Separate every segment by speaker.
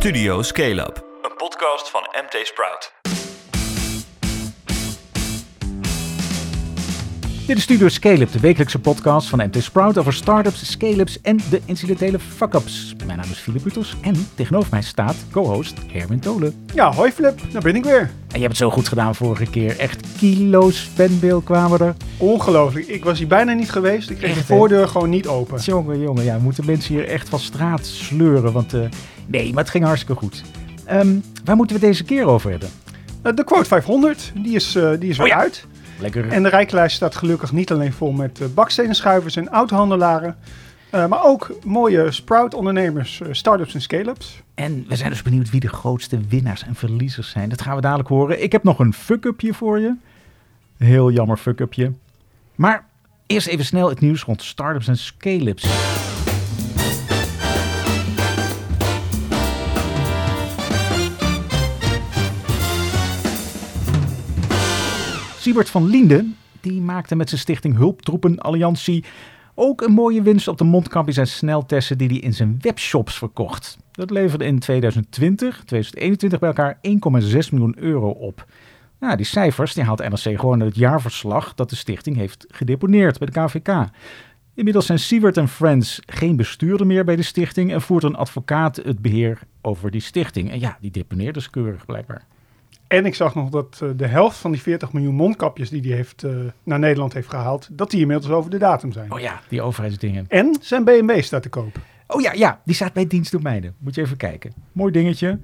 Speaker 1: Studio Scale Up, een podcast van MT Sprout.
Speaker 2: Dit is Studio Scale-up, de wekelijkse podcast van MT Sprout over startups, scale-ups en de incidentele fuck-ups. Mijn naam is Philip Butos en tegenover mij staat co-host Herwin Tolen.
Speaker 3: Ja, hoi Flip, daar ben ik weer.
Speaker 2: En je hebt het zo goed gedaan vorige keer. Echt kilo's fanbeeld kwamen er.
Speaker 3: Ongelooflijk, ik was hier bijna niet geweest. Ik kreeg
Speaker 2: Echt,
Speaker 3: de
Speaker 2: hè?
Speaker 3: voordeur gewoon niet open.
Speaker 2: Jongen, jongen, ja, moeten mensen hier echt van straat sleuren. Want eh, nee, maar het ging hartstikke goed. Ehm, waar moeten we deze keer over hebben?
Speaker 3: Eh, De quote 500, die is, eh, die is weer
Speaker 2: Oh ja.
Speaker 3: uit.
Speaker 2: Lekker.
Speaker 3: En de rijklijst staat gelukkig niet alleen vol met eh, bakstenenschuivers en autohandelaren. eh, maar ook mooie Sprout-ondernemers, start-ups en scale-ups.
Speaker 2: En we zijn dus benieuwd wie de grootste winnaars en verliezers zijn. Dat gaan we dadelijk horen. Ik heb nog een fuck-upje voor je. Heel jammer fuck-upje. Maar eerst even snel het nieuws rond startups en scale-ups. Siebert van Lienden, die maakte met zijn stichting Hulptroepen Alliantie ook een mooie winst op de mondkapjes en sneltesten die hij in zijn webshops verkocht. Dat leverde in 2020, 2021 bij elkaar 1,6 miljoen euro op. Nou, die cijfers die haalt NRC gewoon uit het jaarverslag dat de stichting heeft gedeponeerd bij de KVK. Inmiddels zijn Siebert en Friends geen bestuurder meer bij de stichting en voert een advocaat het beheer over die stichting. En ja, die deponeert dus keurig blijkbaar.
Speaker 3: En ik zag nog dat eh, de helft van die 40 miljoen mondkapjes die hij heeft, eh, naar Nederland heeft gehaald, dat die inmiddels over de datum zijn.
Speaker 2: Oh ja, die overheidsdingen.
Speaker 3: En zijn BMW staat te koop.
Speaker 2: Oh ja, ja, die staat bij dienstdomeinen. Moet je even kijken. Mooi dingetje.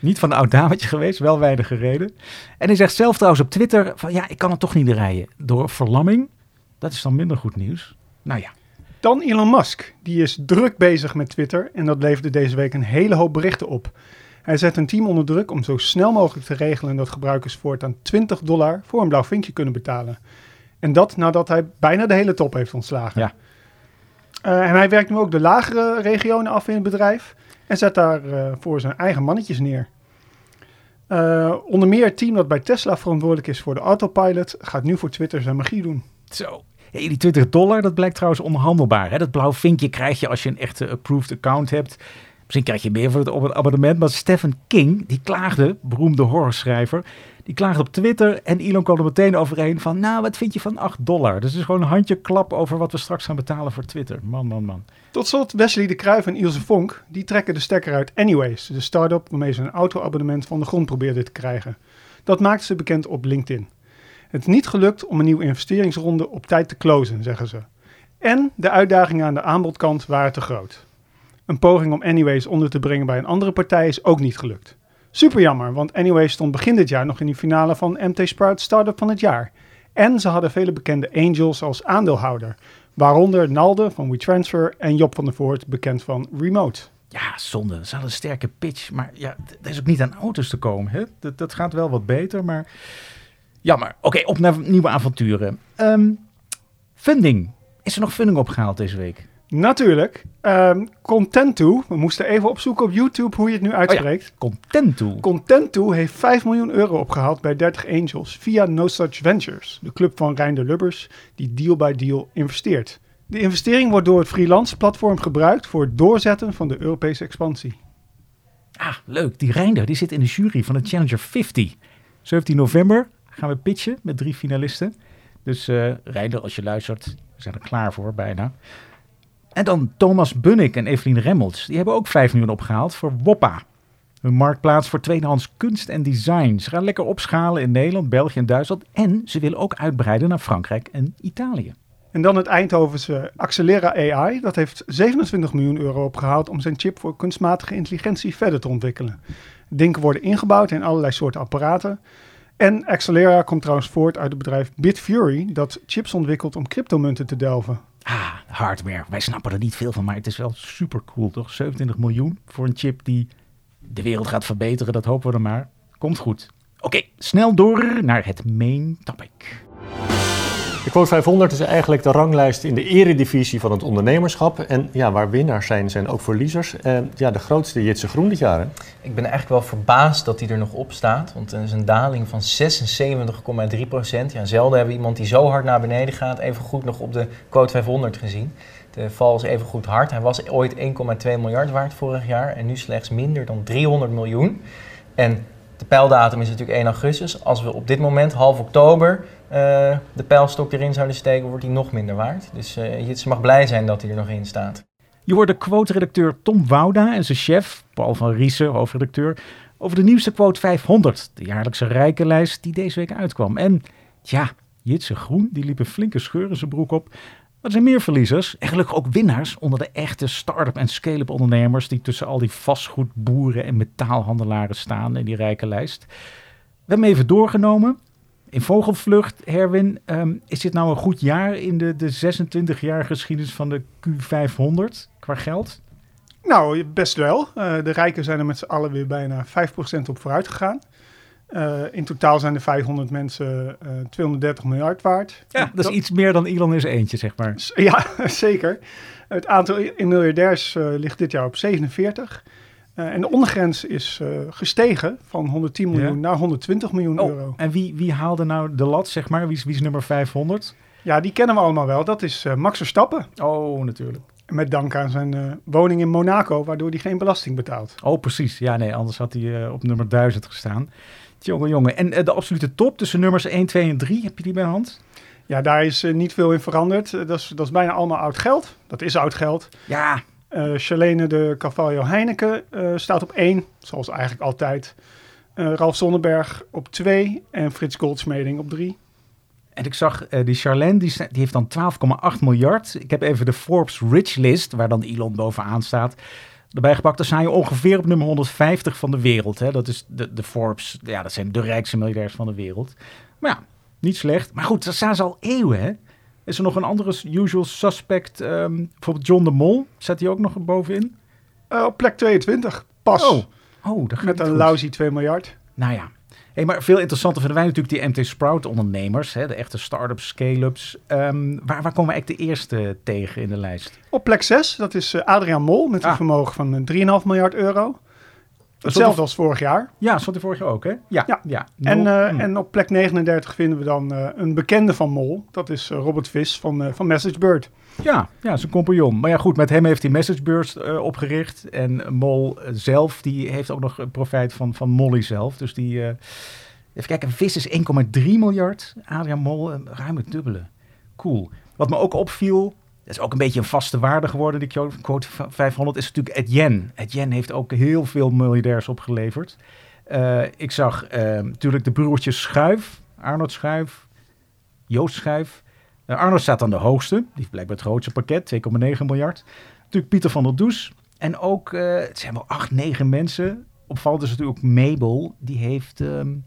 Speaker 2: Niet van een oud dametje geweest, wel weinig gereden. En hij zegt zelf trouwens op Twitter van ja, ik kan het toch niet rijden. Door verlamming. Dat is dan minder goed nieuws. Nou ja,
Speaker 3: Dan Elon Musk. Die is druk bezig met Twitter en dat leverde deze week een hele hoop berichten op. Hij zet een team onder druk om zo snel mogelijk te regelen dat gebruikers voortaan 20 dollar voor een blauw vinkje kunnen betalen. En dat nadat hij bijna de hele top heeft ontslagen.
Speaker 2: Ja.
Speaker 3: Eh, en hij werkt nu ook de lagere regionen af in het bedrijf en zet daar eh, voor zijn eigen mannetjes neer. Eh, onder meer het team dat bij Tesla verantwoordelijk is voor de autopilot gaat nu voor Twitter zijn magie doen.
Speaker 2: zo. Hey, die 20 dollar, dat blijkt trouwens onhandelbaar. Hè? Dat blauw vinkje krijg je als je een echte approved account hebt. Misschien krijg je meer voor het abonnement. Maar Stephen King, die klaagde, beroemde horrorschrijver, die klaagde op Twitter. En Elon kwam er meteen overheen van, nou, wat vind je van 8 dollar? Dus het is gewoon een handje klap over wat we straks gaan betalen voor Twitter. Man, man, man.
Speaker 3: Tot slot Wesley de Kruijf en Ilse Vonk, die trekken de stekker uit Anyways, de start-up waarmee ze een auto-abonnement van de grond probeerden te krijgen. Dat maakten ze bekend op LinkedIn. Het is niet gelukt om een nieuwe investeringsronde op tijd te closen, zeggen ze. En de uitdagingen aan de aanbodkant waren te groot. Een poging om Anyways onder te brengen bij een andere partij is ook niet gelukt. Super jammer, want Anyways stond begin dit jaar nog in die finale van MT Sprout Startup van het jaar. En ze hadden vele bekende angels als aandeelhouder, waaronder Nalde van WeTransfer en Job van der Voort, bekend van Remote.
Speaker 2: Ja, zonde. Ze hadden een sterke pitch. Maar ja, er is ook niet aan auto's te komen. Hè? Dat, dat gaat wel wat beter, maar jammer. Oké, op naar nieuwe avonturen. Ehm, funding. Is er nog funding opgehaald deze week?
Speaker 3: Natuurlijk, ehm Contentu, we moesten even opzoeken op YouTube hoe je het nu uitspreekt.
Speaker 2: Contentu.
Speaker 3: Contentu heeft 5 miljoen euro opgehaald bij 30 Angels via No Such Ventures, de club van Reinder Lubbers, die deal by deal investeert. De investering wordt door het freelance platform gebruikt voor het doorzetten van de Europese expansie.
Speaker 2: Ah, leuk. Die Reinder die zit in de jury van de Challenger 50. 17 november gaan we pitchen met drie finalisten. Dus eh Reinder, als je luistert, we zijn er klaar voor bijna. En dan Thomas Bunnik en Evelien Remmels. Die hebben ook 5 miljoen opgehaald voor Woppa. Hun marktplaats voor tweedehands kunst en design. Ze gaan lekker opschalen in Nederland, België en Duitsland. En ze willen ook uitbreiden naar Frankrijk en Italië.
Speaker 3: En dan het Eindhovense Accelera AI. Dat heeft 27 miljoen euro opgehaald om zijn chip voor kunstmatige intelligentie verder te ontwikkelen. Dingen worden ingebouwd in allerlei soorten apparaten. En Accelera komt trouwens voort uit het bedrijf Bitfury, dat chips ontwikkelt om cryptomunten te delven.
Speaker 2: Ah, hardware. Wij snappen er niet veel van, maar het is wel super cool, toch? 27 miljoen voor een chip die de wereld gaat verbeteren, dat hopen we dan maar. Komt goed. Oké, snel door naar het main topic.
Speaker 4: De Quote 500 is eigenlijk de ranglijst in de eredivisie van het ondernemerschap. En ja, waar winnaars zijn, zijn ook verliezers. En ja, de grootste Jitse Groen dit jaar.
Speaker 5: Ik ben eigenlijk wel verbaasd dat hij er nog op staat. Want het is een daling van 76,3 procent. Ja, zelden hebben we iemand die zo hard naar beneden gaat even goed nog op de quote 500 gezien. De val is even goed hard. Hij was ooit 1,2 miljard waard vorig jaar en nu slechts minder dan 300 miljoen. En de pijldatum is natuurlijk 1 augustus. Als we op dit moment, half oktober, eh, de pijlstok erin zouden steken, wordt hij nog minder waard. Dus uh, mag blij zijn dat hij er nog in staat.
Speaker 2: Je hoort de quote-redacteur Tom Wouda en zijn chef, Paul van Riesen, hoofdredacteur, over de nieuwste quote 500, de jaarlijkse rijkenlijst die deze week uitkwam. En ja, Jitse Groen, die liep een flinke scheur in zijn broek op. Maar er zijn meer verliezers en gelukkig ook winnaars onder de echte start-up en scale-up ondernemers die tussen al die vastgoedboeren en metaalhandelaren staan in die rijke lijst. We hebben even doorgenomen. In vogelvlucht, Herwin, ehm, is dit nou een goed jaar in de, de 26-jarige geschiedenis van de Q500 qua geld?
Speaker 3: Nou, best wel. Uh, de rijken zijn er met z'n allen weer bijna 5% op vooruit gegaan. Uh, in totaal zijn de 500 mensen uh, 230 miljard waard.
Speaker 2: Ja, dat is iets meer dan Elon is eentje, zeg maar.
Speaker 3: Ja, zeker. Het aantal miljardairs uh, ligt dit jaar op 47. en de ondergrens is gestegen van 110 miljoen ja. naar 120 miljoen
Speaker 2: oh,
Speaker 3: euro.
Speaker 2: En wie, wie haalde nou de lat, zeg maar? Wie is, wie is nummer 500?
Speaker 3: Ja, die kennen we allemaal wel. Dat is Max Verstappen.
Speaker 2: Oh, natuurlijk.
Speaker 3: Met dank aan zijn uh, woning in Monaco, waardoor hij geen belasting betaalt.
Speaker 2: Oh, precies. Ja, nee, anders had hij uh, op nummer 1000 gestaan. Jongen, jongen. En uh, de absolute top tussen nummers 1, 2 en 3, heb je die bij hand?
Speaker 3: Ja, daar is niet veel in veranderd. dat, is, dat is bijna allemaal oud geld. Dat is oud geld.
Speaker 2: Ja.
Speaker 3: Charlene de Cavallo Heineken staat op 1, zoals eigenlijk altijd. Ralf Zonneberg op 2 en Frits Goldsmeding op 3.
Speaker 2: En ik zag uh, die Charlene, die, die heeft dan 12,8 miljard. Ik heb even de Forbes Rich List, waar dan Elon bovenaan staat, erbij gepakt. Dan sta je ongeveer op nummer 150 van de wereld. Hè? Dat is de, de Forbes, ja, dat zijn de rijkste miljardairs van de wereld. Maar ja, niet slecht. Maar goed, daar staan ze al eeuwen, hè? Is er nog een andere usual suspect? Um, bijvoorbeeld John de Mol, zet hij ook nog bovenin?
Speaker 3: Uh, op plek 22, pas.
Speaker 2: Oh, oh dat
Speaker 3: Met een lousy 2 miljard.
Speaker 2: Nou ja, Hey, maar veel interessanter vinden wij natuurlijk die MT Sprout ondernemers, hè, de echte start-ups, scale-ups. Um, waar, waar komen we eigenlijk de eerste tegen in de lijst?
Speaker 3: Op plek 6, dat is uh, Adriaan Mol met een ah. vermogen van 3,5 miljard euro. Hetzelfde als vorig jaar.
Speaker 2: Ja, zat er vorig jaar ook, hè? Ja.
Speaker 3: ja.
Speaker 2: ja.
Speaker 3: En, uh, mm. en op plek 39 vinden we dan uh, een bekende van Mol. Dat is uh, Robert Vis van, van MessageBird.
Speaker 2: Ja, ja, zijn compagnon. Maar ja, goed, met hem heeft hij MessageBird opgericht. En Mol zelf, die heeft ook nog profijt van, van Molly zelf. Dus die... Even kijken, Vis is 1,3 miljard. Adriaan Mol, ruim het dubbele. Cool. Wat me ook opviel, dat is ook een beetje een vaste waarde geworden, die quote 500, is natuurlijk Etienne. Etienne heeft ook heel veel miljardairs opgeleverd. Uh, ik zag uh, natuurlijk de broertjes Schuif, Arnold Schuif, Joost Schuif. Uh, Arnold staat aan de hoogste, die heeft blijkbaar het grootste pakket, 2,9 miljard. Natuurlijk Pieter van der Does. En ook, het zijn wel acht, negen mensen. Opvallend is natuurlijk Mabel, die heeft... Um,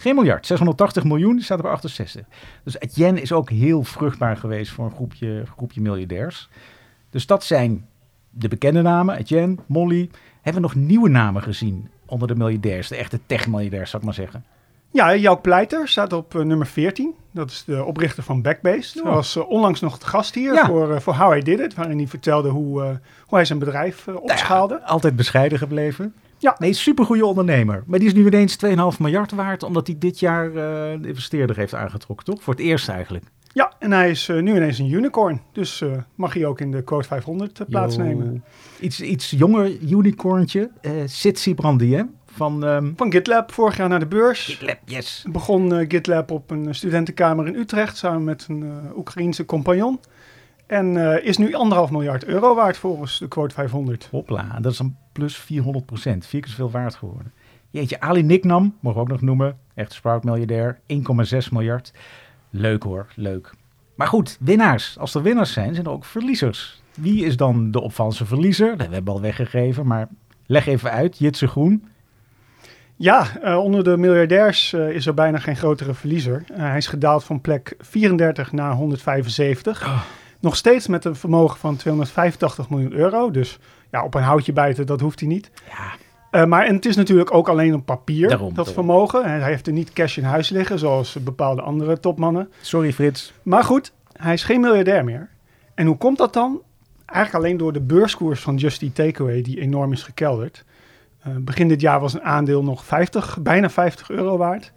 Speaker 2: geen miljard, 680 miljoen, die staat er bij 68. Dus Etienne is ook heel vruchtbaar geweest voor een groepje, groepje miljardairs. Dus dat zijn de bekende namen, Etienne, Molly. Hebben we nog nieuwe namen gezien onder de miljardairs, de echte tech-miljardairs, zou ik maar zeggen?
Speaker 3: Ja, Jouk Pleiter staat op uh, nummer 14. Dat is de oprichter van Backbase. Hij was uh, onlangs nog het gast hier ja. voor, uh, voor How I Did It, waarin hij vertelde hoe, hoe hij zijn bedrijf opschaalde.
Speaker 2: Nou ja, altijd bescheiden gebleven.
Speaker 3: Ja.
Speaker 2: Nee, supergoeie ondernemer. Maar die is nu ineens 2,5 miljard waard, omdat hij dit jaar uh, de investeerder heeft aangetrokken, toch? Voor het eerst eigenlijk.
Speaker 3: Ja, en hij is uh, nu ineens een unicorn. Dus uh, mag hij ook in de quote 500 plaatsnemen.
Speaker 2: Iets, iets jonger unicorntje, uh, Sitsi Brandi, hè? Van, um...
Speaker 3: van GitLab, vorig jaar naar de beurs.
Speaker 2: GitLab, yes.
Speaker 3: Begon GitLab op een studentenkamer in Utrecht samen met een Oekraïense compagnon. En uh, is nu anderhalf miljard euro waard volgens de quote 500.
Speaker 2: Hopla, dat is een plus 400 procent. Vier keer zoveel waard geworden. Jeetje, Ali Nicknam, mogen we ook nog noemen. Echt sprout-miljardair, 1,6 miljard. Leuk hoor, leuk. Maar goed, winnaars. Als er winnaars zijn, zijn er ook verliezers. Wie is dan de opvallende verliezer? Dat hebben we al weggegeven, maar leg even uit. Jitse Groen.
Speaker 3: Ja, uh, onder de miljardairs uh, is er bijna geen grotere verliezer. Uh, hij is gedaald van plek 34 naar 175. Oh. Nog steeds met een vermogen van 285 miljoen euro. Dus ja, op een houtje bijten, dat hoeft hij niet.
Speaker 2: Ja.
Speaker 3: Uh, maar en het is natuurlijk ook alleen op papier, daarom, dat daarom. vermogen. Hij heeft er niet cash in huis liggen, zoals bepaalde andere topmannen.
Speaker 2: Sorry Frits.
Speaker 3: Maar goed, hij is geen miljardair meer. En hoe komt dat dan? Eigenlijk alleen door de beurskoers van Just Eat Takeaway, die enorm is gekelderd. Uh, begin dit jaar was een aandeel nog 50, bijna 50 euro waard.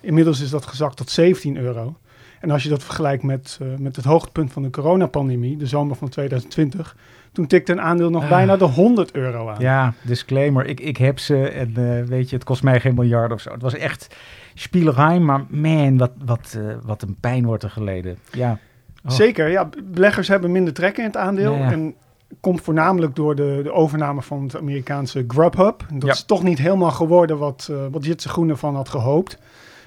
Speaker 3: Inmiddels is dat gezakt tot 17 euro. En als je dat vergelijkt met, uh, met het hoogtepunt van de coronapandemie, de zomer van 2020, toen tikte een aandeel nog
Speaker 2: Ah.
Speaker 3: bijna de 100 euro aan.
Speaker 2: Ja, disclaimer. Ik, ik heb ze en eh, weet je, het kost mij geen miljard of zo. Het was echt spielerij, maar man, wat, wat, eh, wat een pijn wordt er geleden. Ja. Oh.
Speaker 3: Zeker, ja. Beleggers hebben minder trek in het aandeel.
Speaker 2: Ja.
Speaker 3: En komt voornamelijk door de, de overname van het Amerikaanse Grubhub. Dat
Speaker 2: Ja.
Speaker 3: is toch niet helemaal geworden wat, eh wat Jitse Groene van had gehoopt.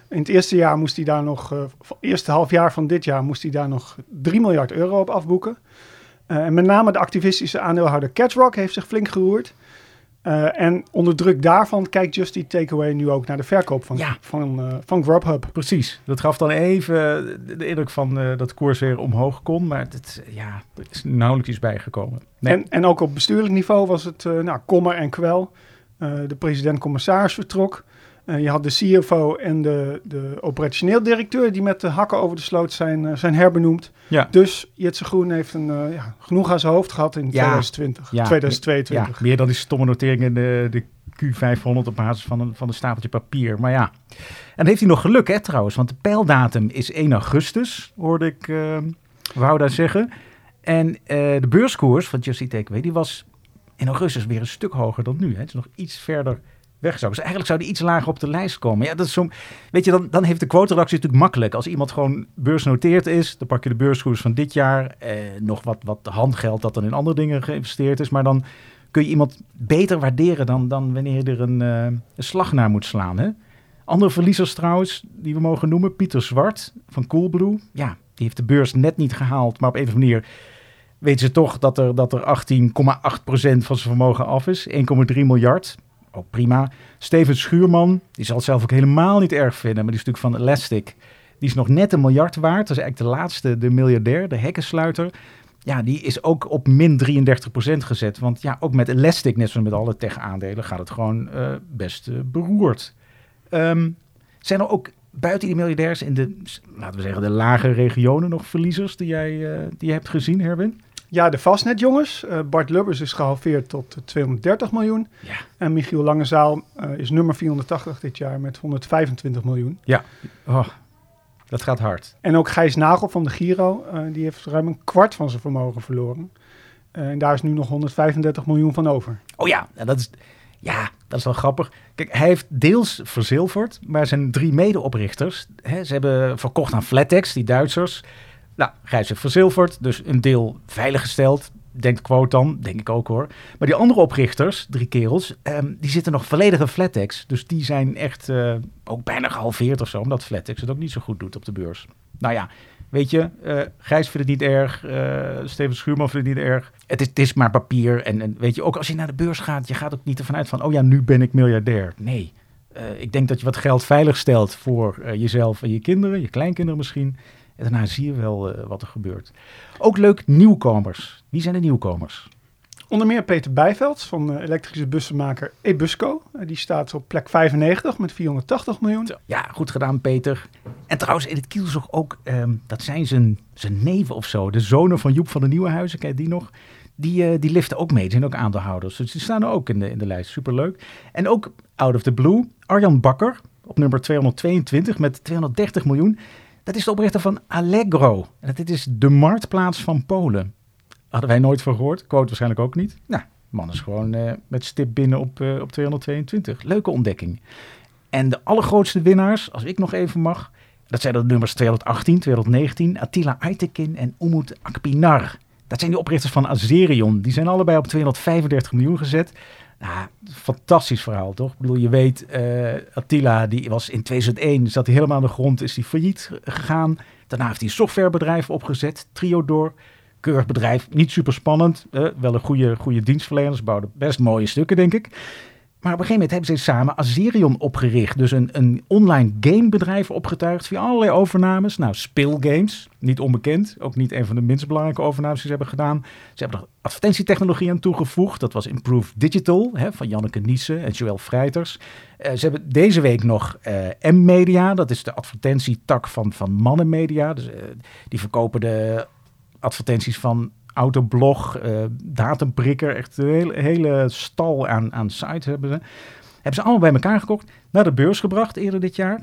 Speaker 3: In het eerste jaar moest hij daar nog, v- eerste half jaar van dit jaar moest hij daar nog 3 miljard euro op afboeken. Eh, en met name de activistische aandeelhouder CatchRock heeft zich flink geroerd. Eh, en onder druk daarvan kijkt Just Eat Takeaway nu ook naar de verkoop van,
Speaker 2: Ja.
Speaker 3: van, eh, van Grubhub.
Speaker 2: Precies. Dat gaf dan even de- indruk van eh, dat de koers weer omhoog kon. Maar het, ja, er is nauwelijks iets bijgekomen. Nee.
Speaker 3: En, en ook op bestuurlijk niveau was het eh, nou, kommer en kwel. Eh, de president-commissaris vertrok. Eh, je had de CFO en de, de operationeel directeur die met de hakken over de sloot zijn, eh, zijn herbenoemd.
Speaker 2: ja.
Speaker 3: Dus Jitse Groen heeft een, eh, ja, genoeg aan zijn hoofd gehad in 2020,
Speaker 2: Ja.
Speaker 3: 2022.
Speaker 2: Ja, meer dan die stomme notering in de, de Q500 op basis van een, van een stapeltje papier. Maar ja, en dan heeft hij nog geluk hè trouwens, want de pijldatum is 1 augustus, hoorde ik Wouda zeggen. En de beurskoers van Just Eat Takeaway, die was in augustus weer een stuk hoger dan nu. Hè. Het is nog iets verder weg. Zou. Dus eigenlijk zou die iets lager op de lijst komen. Ja, dat is zo, weet je, dan, dan heeft de quoteredactie natuurlijk makkelijk. Als iemand gewoon beursnoteerd is, dan pak je de beurskoers van dit jaar. Eh, nog wat, wat handgeld dat dan in andere dingen geïnvesteerd is. Maar dan kun je iemand beter waarderen dan, dan wanneer je er een, uh, een slag naar moet slaan. Hè? Andere verliezers trouwens, die we mogen noemen. Pieter Zwart van Coolblue. Ja, die heeft de beurs net niet gehaald. Maar op een of andere manier weten ze toch dat er, dat er 18,8% van zijn vermogen af is. 1,3 miljard. Ook prima. Steven Schuurman, die zal het zelf ook helemaal niet erg vinden. Maar die is natuurlijk van Elastic. Die is nog net een miljard waard. Dat is eigenlijk de laatste, de miljardair, de hekkensluiter. Ja, die is ook op min 33% gezet. Want ja, ook met Elastic, net zoals met alle tech-aandelen, gaat het gewoon uh, best uh, beroerd. Um, zijn er ook buiten die miljardairs in de, laten we zeggen, de lage regionen nog verliezers die jij uh, die hebt gezien, Herwin?
Speaker 3: Ja, de vastnetjongens. Uh, Bart Lubbers is gehalveerd tot 230 miljoen.
Speaker 2: Ja.
Speaker 3: En Michiel Langezaal uh, is nummer 480 dit jaar met 125 miljoen.
Speaker 2: Ja, oh, dat gaat hard.
Speaker 3: En ook Gijs Nagel van de Giro, uh, die heeft ruim een kwart van zijn vermogen verloren. En daar is nu nog 135 miljoen van over.
Speaker 2: Oh ja, dat is, ja, dat is wel grappig. Kijk, hij heeft deels verzilverd, maar zijn drie medeoprichters, hè, ze hebben verkocht aan Flatex, die Duitsers. Nou, Gijs heeft verzilverd, dus een deel veiliggesteld. Denkt quote dan, denk ik ook hoor. Maar die andere oprichters, drie kerels, um, die zitten nog volledig in Flatex. Dus die zijn echt uh, ook bijna gehalveerd of zo, omdat Flatex het ook niet zo goed doet op de beurs. Nou ja, weet je, uh, Gijs vindt het niet erg, uh, Steven Schuurman vindt het niet erg. Het is, het is maar papier en, en, weet je, ook als je naar de beurs gaat, je gaat ook niet ervan uit van, oh ja, nu ben ik miljardair. Nee, ik denk dat je wat geld veilig stelt voor jezelf en je kinderen, je kleinkinderen misschien. En daarna zie je wel uh, wat er gebeurt. Ook leuk nieuwkomers. Wie zijn de nieuwkomers?
Speaker 3: Onder meer Peter Bijveld van uh, elektrische bussenmaker Ebusco. Uh, die staat op plek 95 met 480 miljoen.
Speaker 2: Ja, goed gedaan Peter. En trouwens, in het Kielzog ook, um, dat zijn zijn, zijn neven of zo. De zonen van Joep van de Nieuwenhuizen, kijk die nog. Die, uh, die liften ook mee, die zijn ook aandeelhouders. Dus die staan er ook in de, in de lijst, superleuk. En ook out of the blue, Arjan Bakker op nummer 222 met 230 miljoen. Dat is de oprichter van Allegro. En dit is de marktplaats van Polen. Hadden wij nooit van gehoord. Quote waarschijnlijk ook niet. Nou, man is gewoon uh, met stip binnen op, uh, op 222. Leuke ontdekking. En de allergrootste winnaars, als ik nog even mag, dat zijn de nummers 218, 219, Attila Aytekin en Umut Akpinar. Dat zijn de oprichters van Azerion. Die zijn allebei op 235 miljoen gezet. Nou, fantastisch verhaal, toch? Ik bedoel, je weet, uh, Attila, die was in 2001, zat hij helemaal aan de grond, is hij failliet gegaan. Daarna heeft hij een softwarebedrijf opgezet, Triodor. Keurig bedrijf, niet super spannend. Uh, wel een goede, goede dienstverleners, bouwden best mooie stukken, denk ik. Maar op een gegeven moment hebben ze samen Azerion opgericht. Dus een, een online gamebedrijf opgetuigd via allerlei overnames. Nou, speelgames, niet onbekend. Ook niet een van de minst belangrijke overnames die ze hebben gedaan. Ze hebben er advertentietechnologie aan toegevoegd. Dat was Improved Digital hè, van Janneke Niesen en Joël Freiters. Uh, ze hebben deze week nog uh, M-Media. Dat is de advertentietak van, van Mannenmedia. Dus, uh, die verkopen de advertenties van Autoblog, uh, Datumprikker, echt een hele, hele stal aan, aan sites hebben ze. Hebben ze allemaal bij elkaar gekocht, naar de beurs gebracht eerder dit jaar.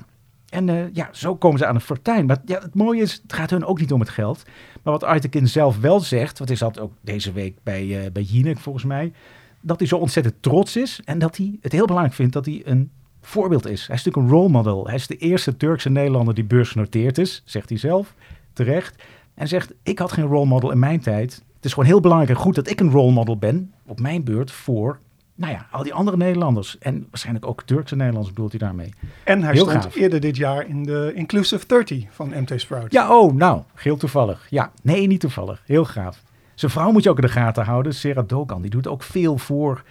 Speaker 2: En eh, ja, zo komen ze aan een fortuin. Maar ja, het mooie is, het gaat hun ook niet om het geld. Maar wat Aitekin zelf wel zegt, wat is dat ook deze week bij, uh, bij Jinek volgens mij, dat hij zo ontzettend trots is en dat hij het heel belangrijk vindt dat hij een voorbeeld is. Hij is natuurlijk een role model. Hij is de eerste Turkse Nederlander die beursgenoteerd is, zegt hij zelf, terecht. En zegt, ik had geen role model in mijn tijd. Het is gewoon heel belangrijk en goed dat ik een role model ben, op mijn beurt, voor nou ja, al die andere Nederlanders. En waarschijnlijk ook Turkse Nederlanders bedoelt hij daarmee.
Speaker 3: En hij
Speaker 2: Heel
Speaker 3: stond
Speaker 2: gaaf.
Speaker 3: eerder dit jaar in de Inclusive 30 van MT Sprout.
Speaker 2: Ja, oh, nou, heel toevallig. Ja, nee, niet toevallig. Heel gaaf. Zijn vrouw moet je ook in de gaten houden, Sarah Dogan. Die doet ook veel voor,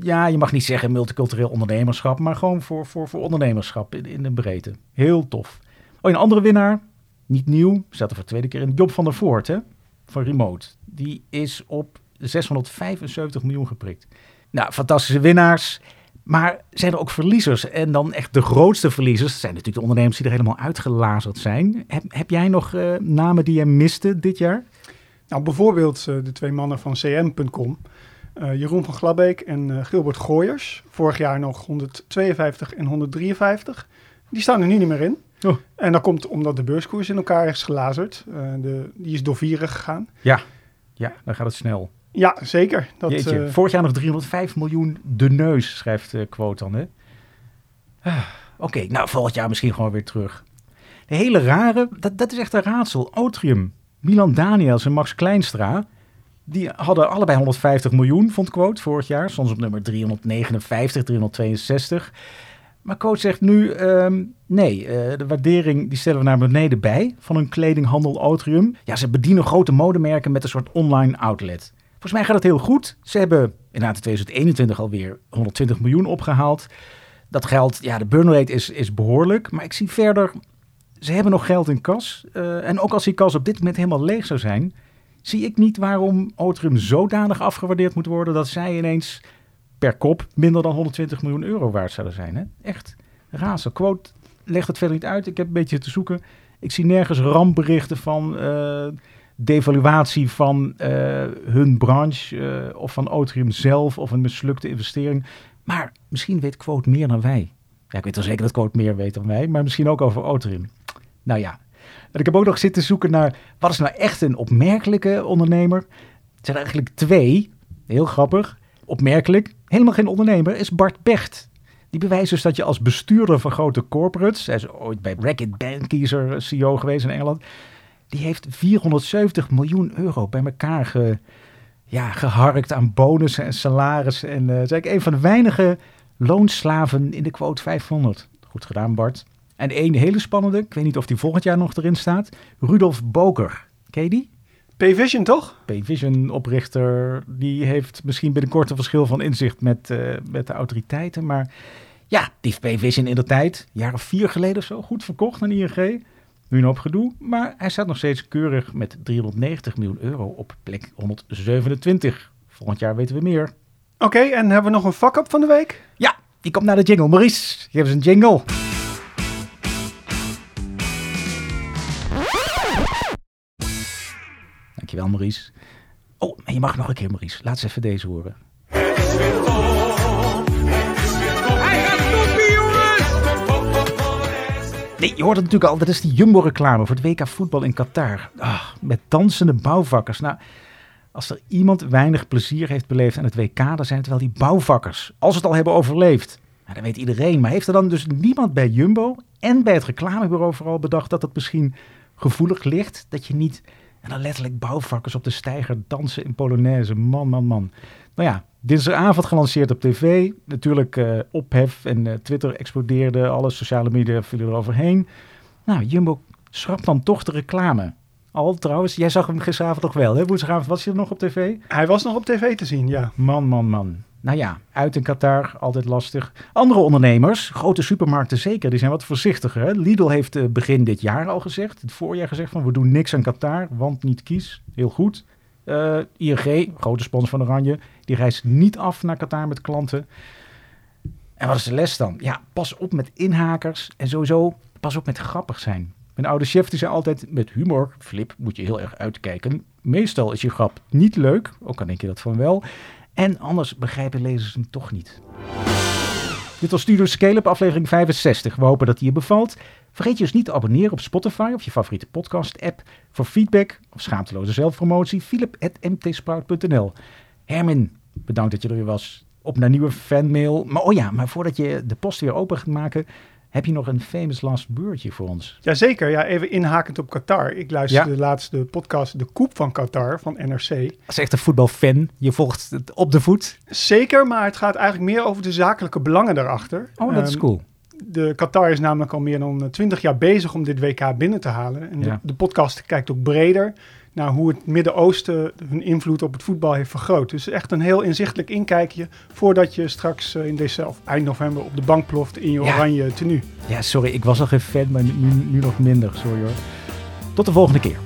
Speaker 2: ja, je mag niet zeggen multicultureel ondernemerschap, maar gewoon voor, voor, voor ondernemerschap in, in de breedte. Heel tof. Oh, een andere winnaar, niet nieuw, staat er voor de tweede keer in, Job van der Voort, hè, van Remote. Die is op 675 miljoen geprikt. Nou, fantastische winnaars. Maar zijn er ook verliezers? En dan echt de grootste verliezers zijn natuurlijk de ondernemers die er helemaal uitgelazerd zijn. Heb, heb jij nog eh, namen die je miste dit jaar?
Speaker 3: Nou, bijvoorbeeld eh, de twee mannen van cm.com. eh, Jeroen van Glabbeek en Gilbert Gooyers. Vorig jaar nog 152 en 153. Die staan er nu niet meer in.
Speaker 2: Oh.
Speaker 3: En dat komt omdat de beurskoers in elkaar is gelazerd. Eh, de, die is door vieren gegaan.
Speaker 2: Ja, dan gaat het snel.
Speaker 3: Ja, zeker. Dat,
Speaker 2: Jeetje,
Speaker 3: eh,
Speaker 2: vorig jaar nog 305 miljoen de neus, schrijft Quote dan. hè? Ah, Oké, nou volgend jaar misschien gewoon weer terug. De hele rare, dat, dat is echt een raadsel. Otrium, Milan Daniels en Max Kleinstra, die hadden allebei 150 miljoen, vond Quote, vorig jaar. Soms op nummer 359, 362. Maar Quote zegt nu, ehm, nee, eh, de waardering die stellen we naar beneden bij van een kledinghandel Otrium. Ja, ze bedienen grote modemerken met een soort online outlet. Volgens mij gaat het heel goed. Ze hebben inderdaad in 2021 alweer 120 miljoen opgehaald. Dat geld, ja, de burn rate is, is behoorlijk. Maar ik zie verder, ze hebben nog geld in kas. Uh, en ook als die kas op dit moment helemaal leeg zou zijn, zie ik niet waarom Otrium zodanig afgewaardeerd moet worden dat zij ineens per kop minder dan 120 miljoen euro waard zouden zijn. Hè? Echt razen. Quote legt het verder niet uit. Ik heb een beetje te zoeken. Ik zie nergens rampberichten van uh, devaluatie van uh, hun branche uh, of van Otrium zelf of een mislukte investering. Maar misschien weet Quote meer dan wij. Ja, ik weet wel zeker dat Quote meer weet dan wij, maar misschien ook over Otrium. Nou ja, en ik heb ook nog zitten zoeken naar wat is nou echt een opmerkelijke ondernemer. Het zijn eigenlijk twee, heel grappig, opmerkelijk. Helemaal geen ondernemer is Bart Becht. Die bewijst dus dat je als bestuurder van grote corporates, hij is ooit bij Racket Bankiezer CEO geweest in Engeland, die heeft 470 miljoen euro bij elkaar ge, ja, geharkt aan bonussen en salarissen. En uh, eigenlijk een van de weinige loonslaven in de quote 500. Goed gedaan, Bart. En één hele spannende, ik weet niet of die volgend jaar nog erin staat, Rudolf Boker. Ken je die?
Speaker 3: P-Vision toch?
Speaker 2: P-Vision oprichter, die heeft misschien binnenkort een verschil van inzicht met, uh, met de autoriteiten. Maar ja, die heeft P-Vision in de tijd, een jaar of vier geleden of zo, goed verkocht aan ING. Nu een hoop gedoe, maar hij staat nog steeds keurig met 390 miljoen euro op plek 127. Volgend jaar weten we meer.
Speaker 3: Oké, okay, en hebben we nog een fuck-up van de week?
Speaker 2: Ja, die komt naar de jingle. Maurice, geef eens een jingle. Dankjewel, Maurice. Oh, en je mag nog een keer, Maurice. Laat eens even deze horen. Nee, je hoort het natuurlijk al. Dat is die Jumbo-reclame voor het WK voetbal in Qatar. Ah, met dansende bouwvakkers. Nou, als er iemand weinig plezier heeft beleefd aan het WK, dan zijn het wel die bouwvakkers. Als ze het al hebben overleefd. Nou, dat weet iedereen. Maar heeft er dan dus niemand bij Jumbo en bij het reclamebureau vooral bedacht dat het misschien gevoelig ligt? Dat je niet... En dan letterlijk bouwvakkers op de steiger dansen in Polonaise. Man, man, man. Nou ja, dinsdagavond gelanceerd op tv. Natuurlijk uh, ophef en uh, Twitter explodeerde. Alle sociale media vielen eroverheen. Nou, Jumbo schrapt dan toch de reclame. Al trouwens, jij zag hem gisteravond nog wel, hè? Woensdagavond was hij er nog op tv?
Speaker 3: Hij was nog op tv te zien, ja.
Speaker 2: Man, man, man. Nou ja, uit in Qatar, altijd lastig. Andere ondernemers, grote supermarkten zeker, die zijn wat voorzichtiger. Lidl heeft uh, begin dit jaar al gezegd, het voorjaar gezegd van we doen niks aan Qatar, want niet kies. Heel goed. Uh, ING, grote sponsor van Oranje, die reist niet af naar Qatar met klanten. En wat is de les dan? Ja, pas op met inhakers en sowieso pas op met grappig zijn. Mijn oude chef die zei altijd, met humor, Flip, moet je heel erg uitkijken. Meestal is je grap niet leuk, ook al denk je dat van wel. En anders begrijpen lezers hem toch niet. Dit was Studio Scale-up, aflevering 65. We hopen dat die je bevalt. Vergeet je dus niet te abonneren op Spotify of je favoriete podcast-app. Voor feedback of schaamteloze zelfpromotie, philip.mtsprout.nl. Hermin, bedankt dat je er weer was. Op naar nieuwe fanmail. Maar oh ja, maar voordat je de post weer open gaat maken... heb je nog een famous last wordje voor ons?
Speaker 3: Jazeker, ja, even inhakend op Qatar. Ik luisterde
Speaker 2: Ja.
Speaker 3: de laatste podcast De Koep van Qatar van NRC.
Speaker 2: Als echt een voetbalfan, je volgt het op de voet.
Speaker 3: Zeker, maar het gaat eigenlijk meer over de zakelijke belangen daarachter.
Speaker 2: Oh, dat is
Speaker 3: Ehm,
Speaker 2: cool.
Speaker 3: De Qatar is namelijk al meer dan 20 jaar bezig om dit WK binnen te halen. En
Speaker 2: Ja.
Speaker 3: de, de podcast kijkt ook breder naar hoe het Midden-Oosten hun invloed op het voetbal heeft vergroot. Dus echt een heel inzichtelijk inkijkje voordat je straks eh, in december, of eind november op de bank ploft in je
Speaker 2: Ja.
Speaker 3: oranje tenue.
Speaker 2: Ja, sorry, ik was al geen fan, maar nu, nu nog minder. Sorry hoor. Tot de volgende keer.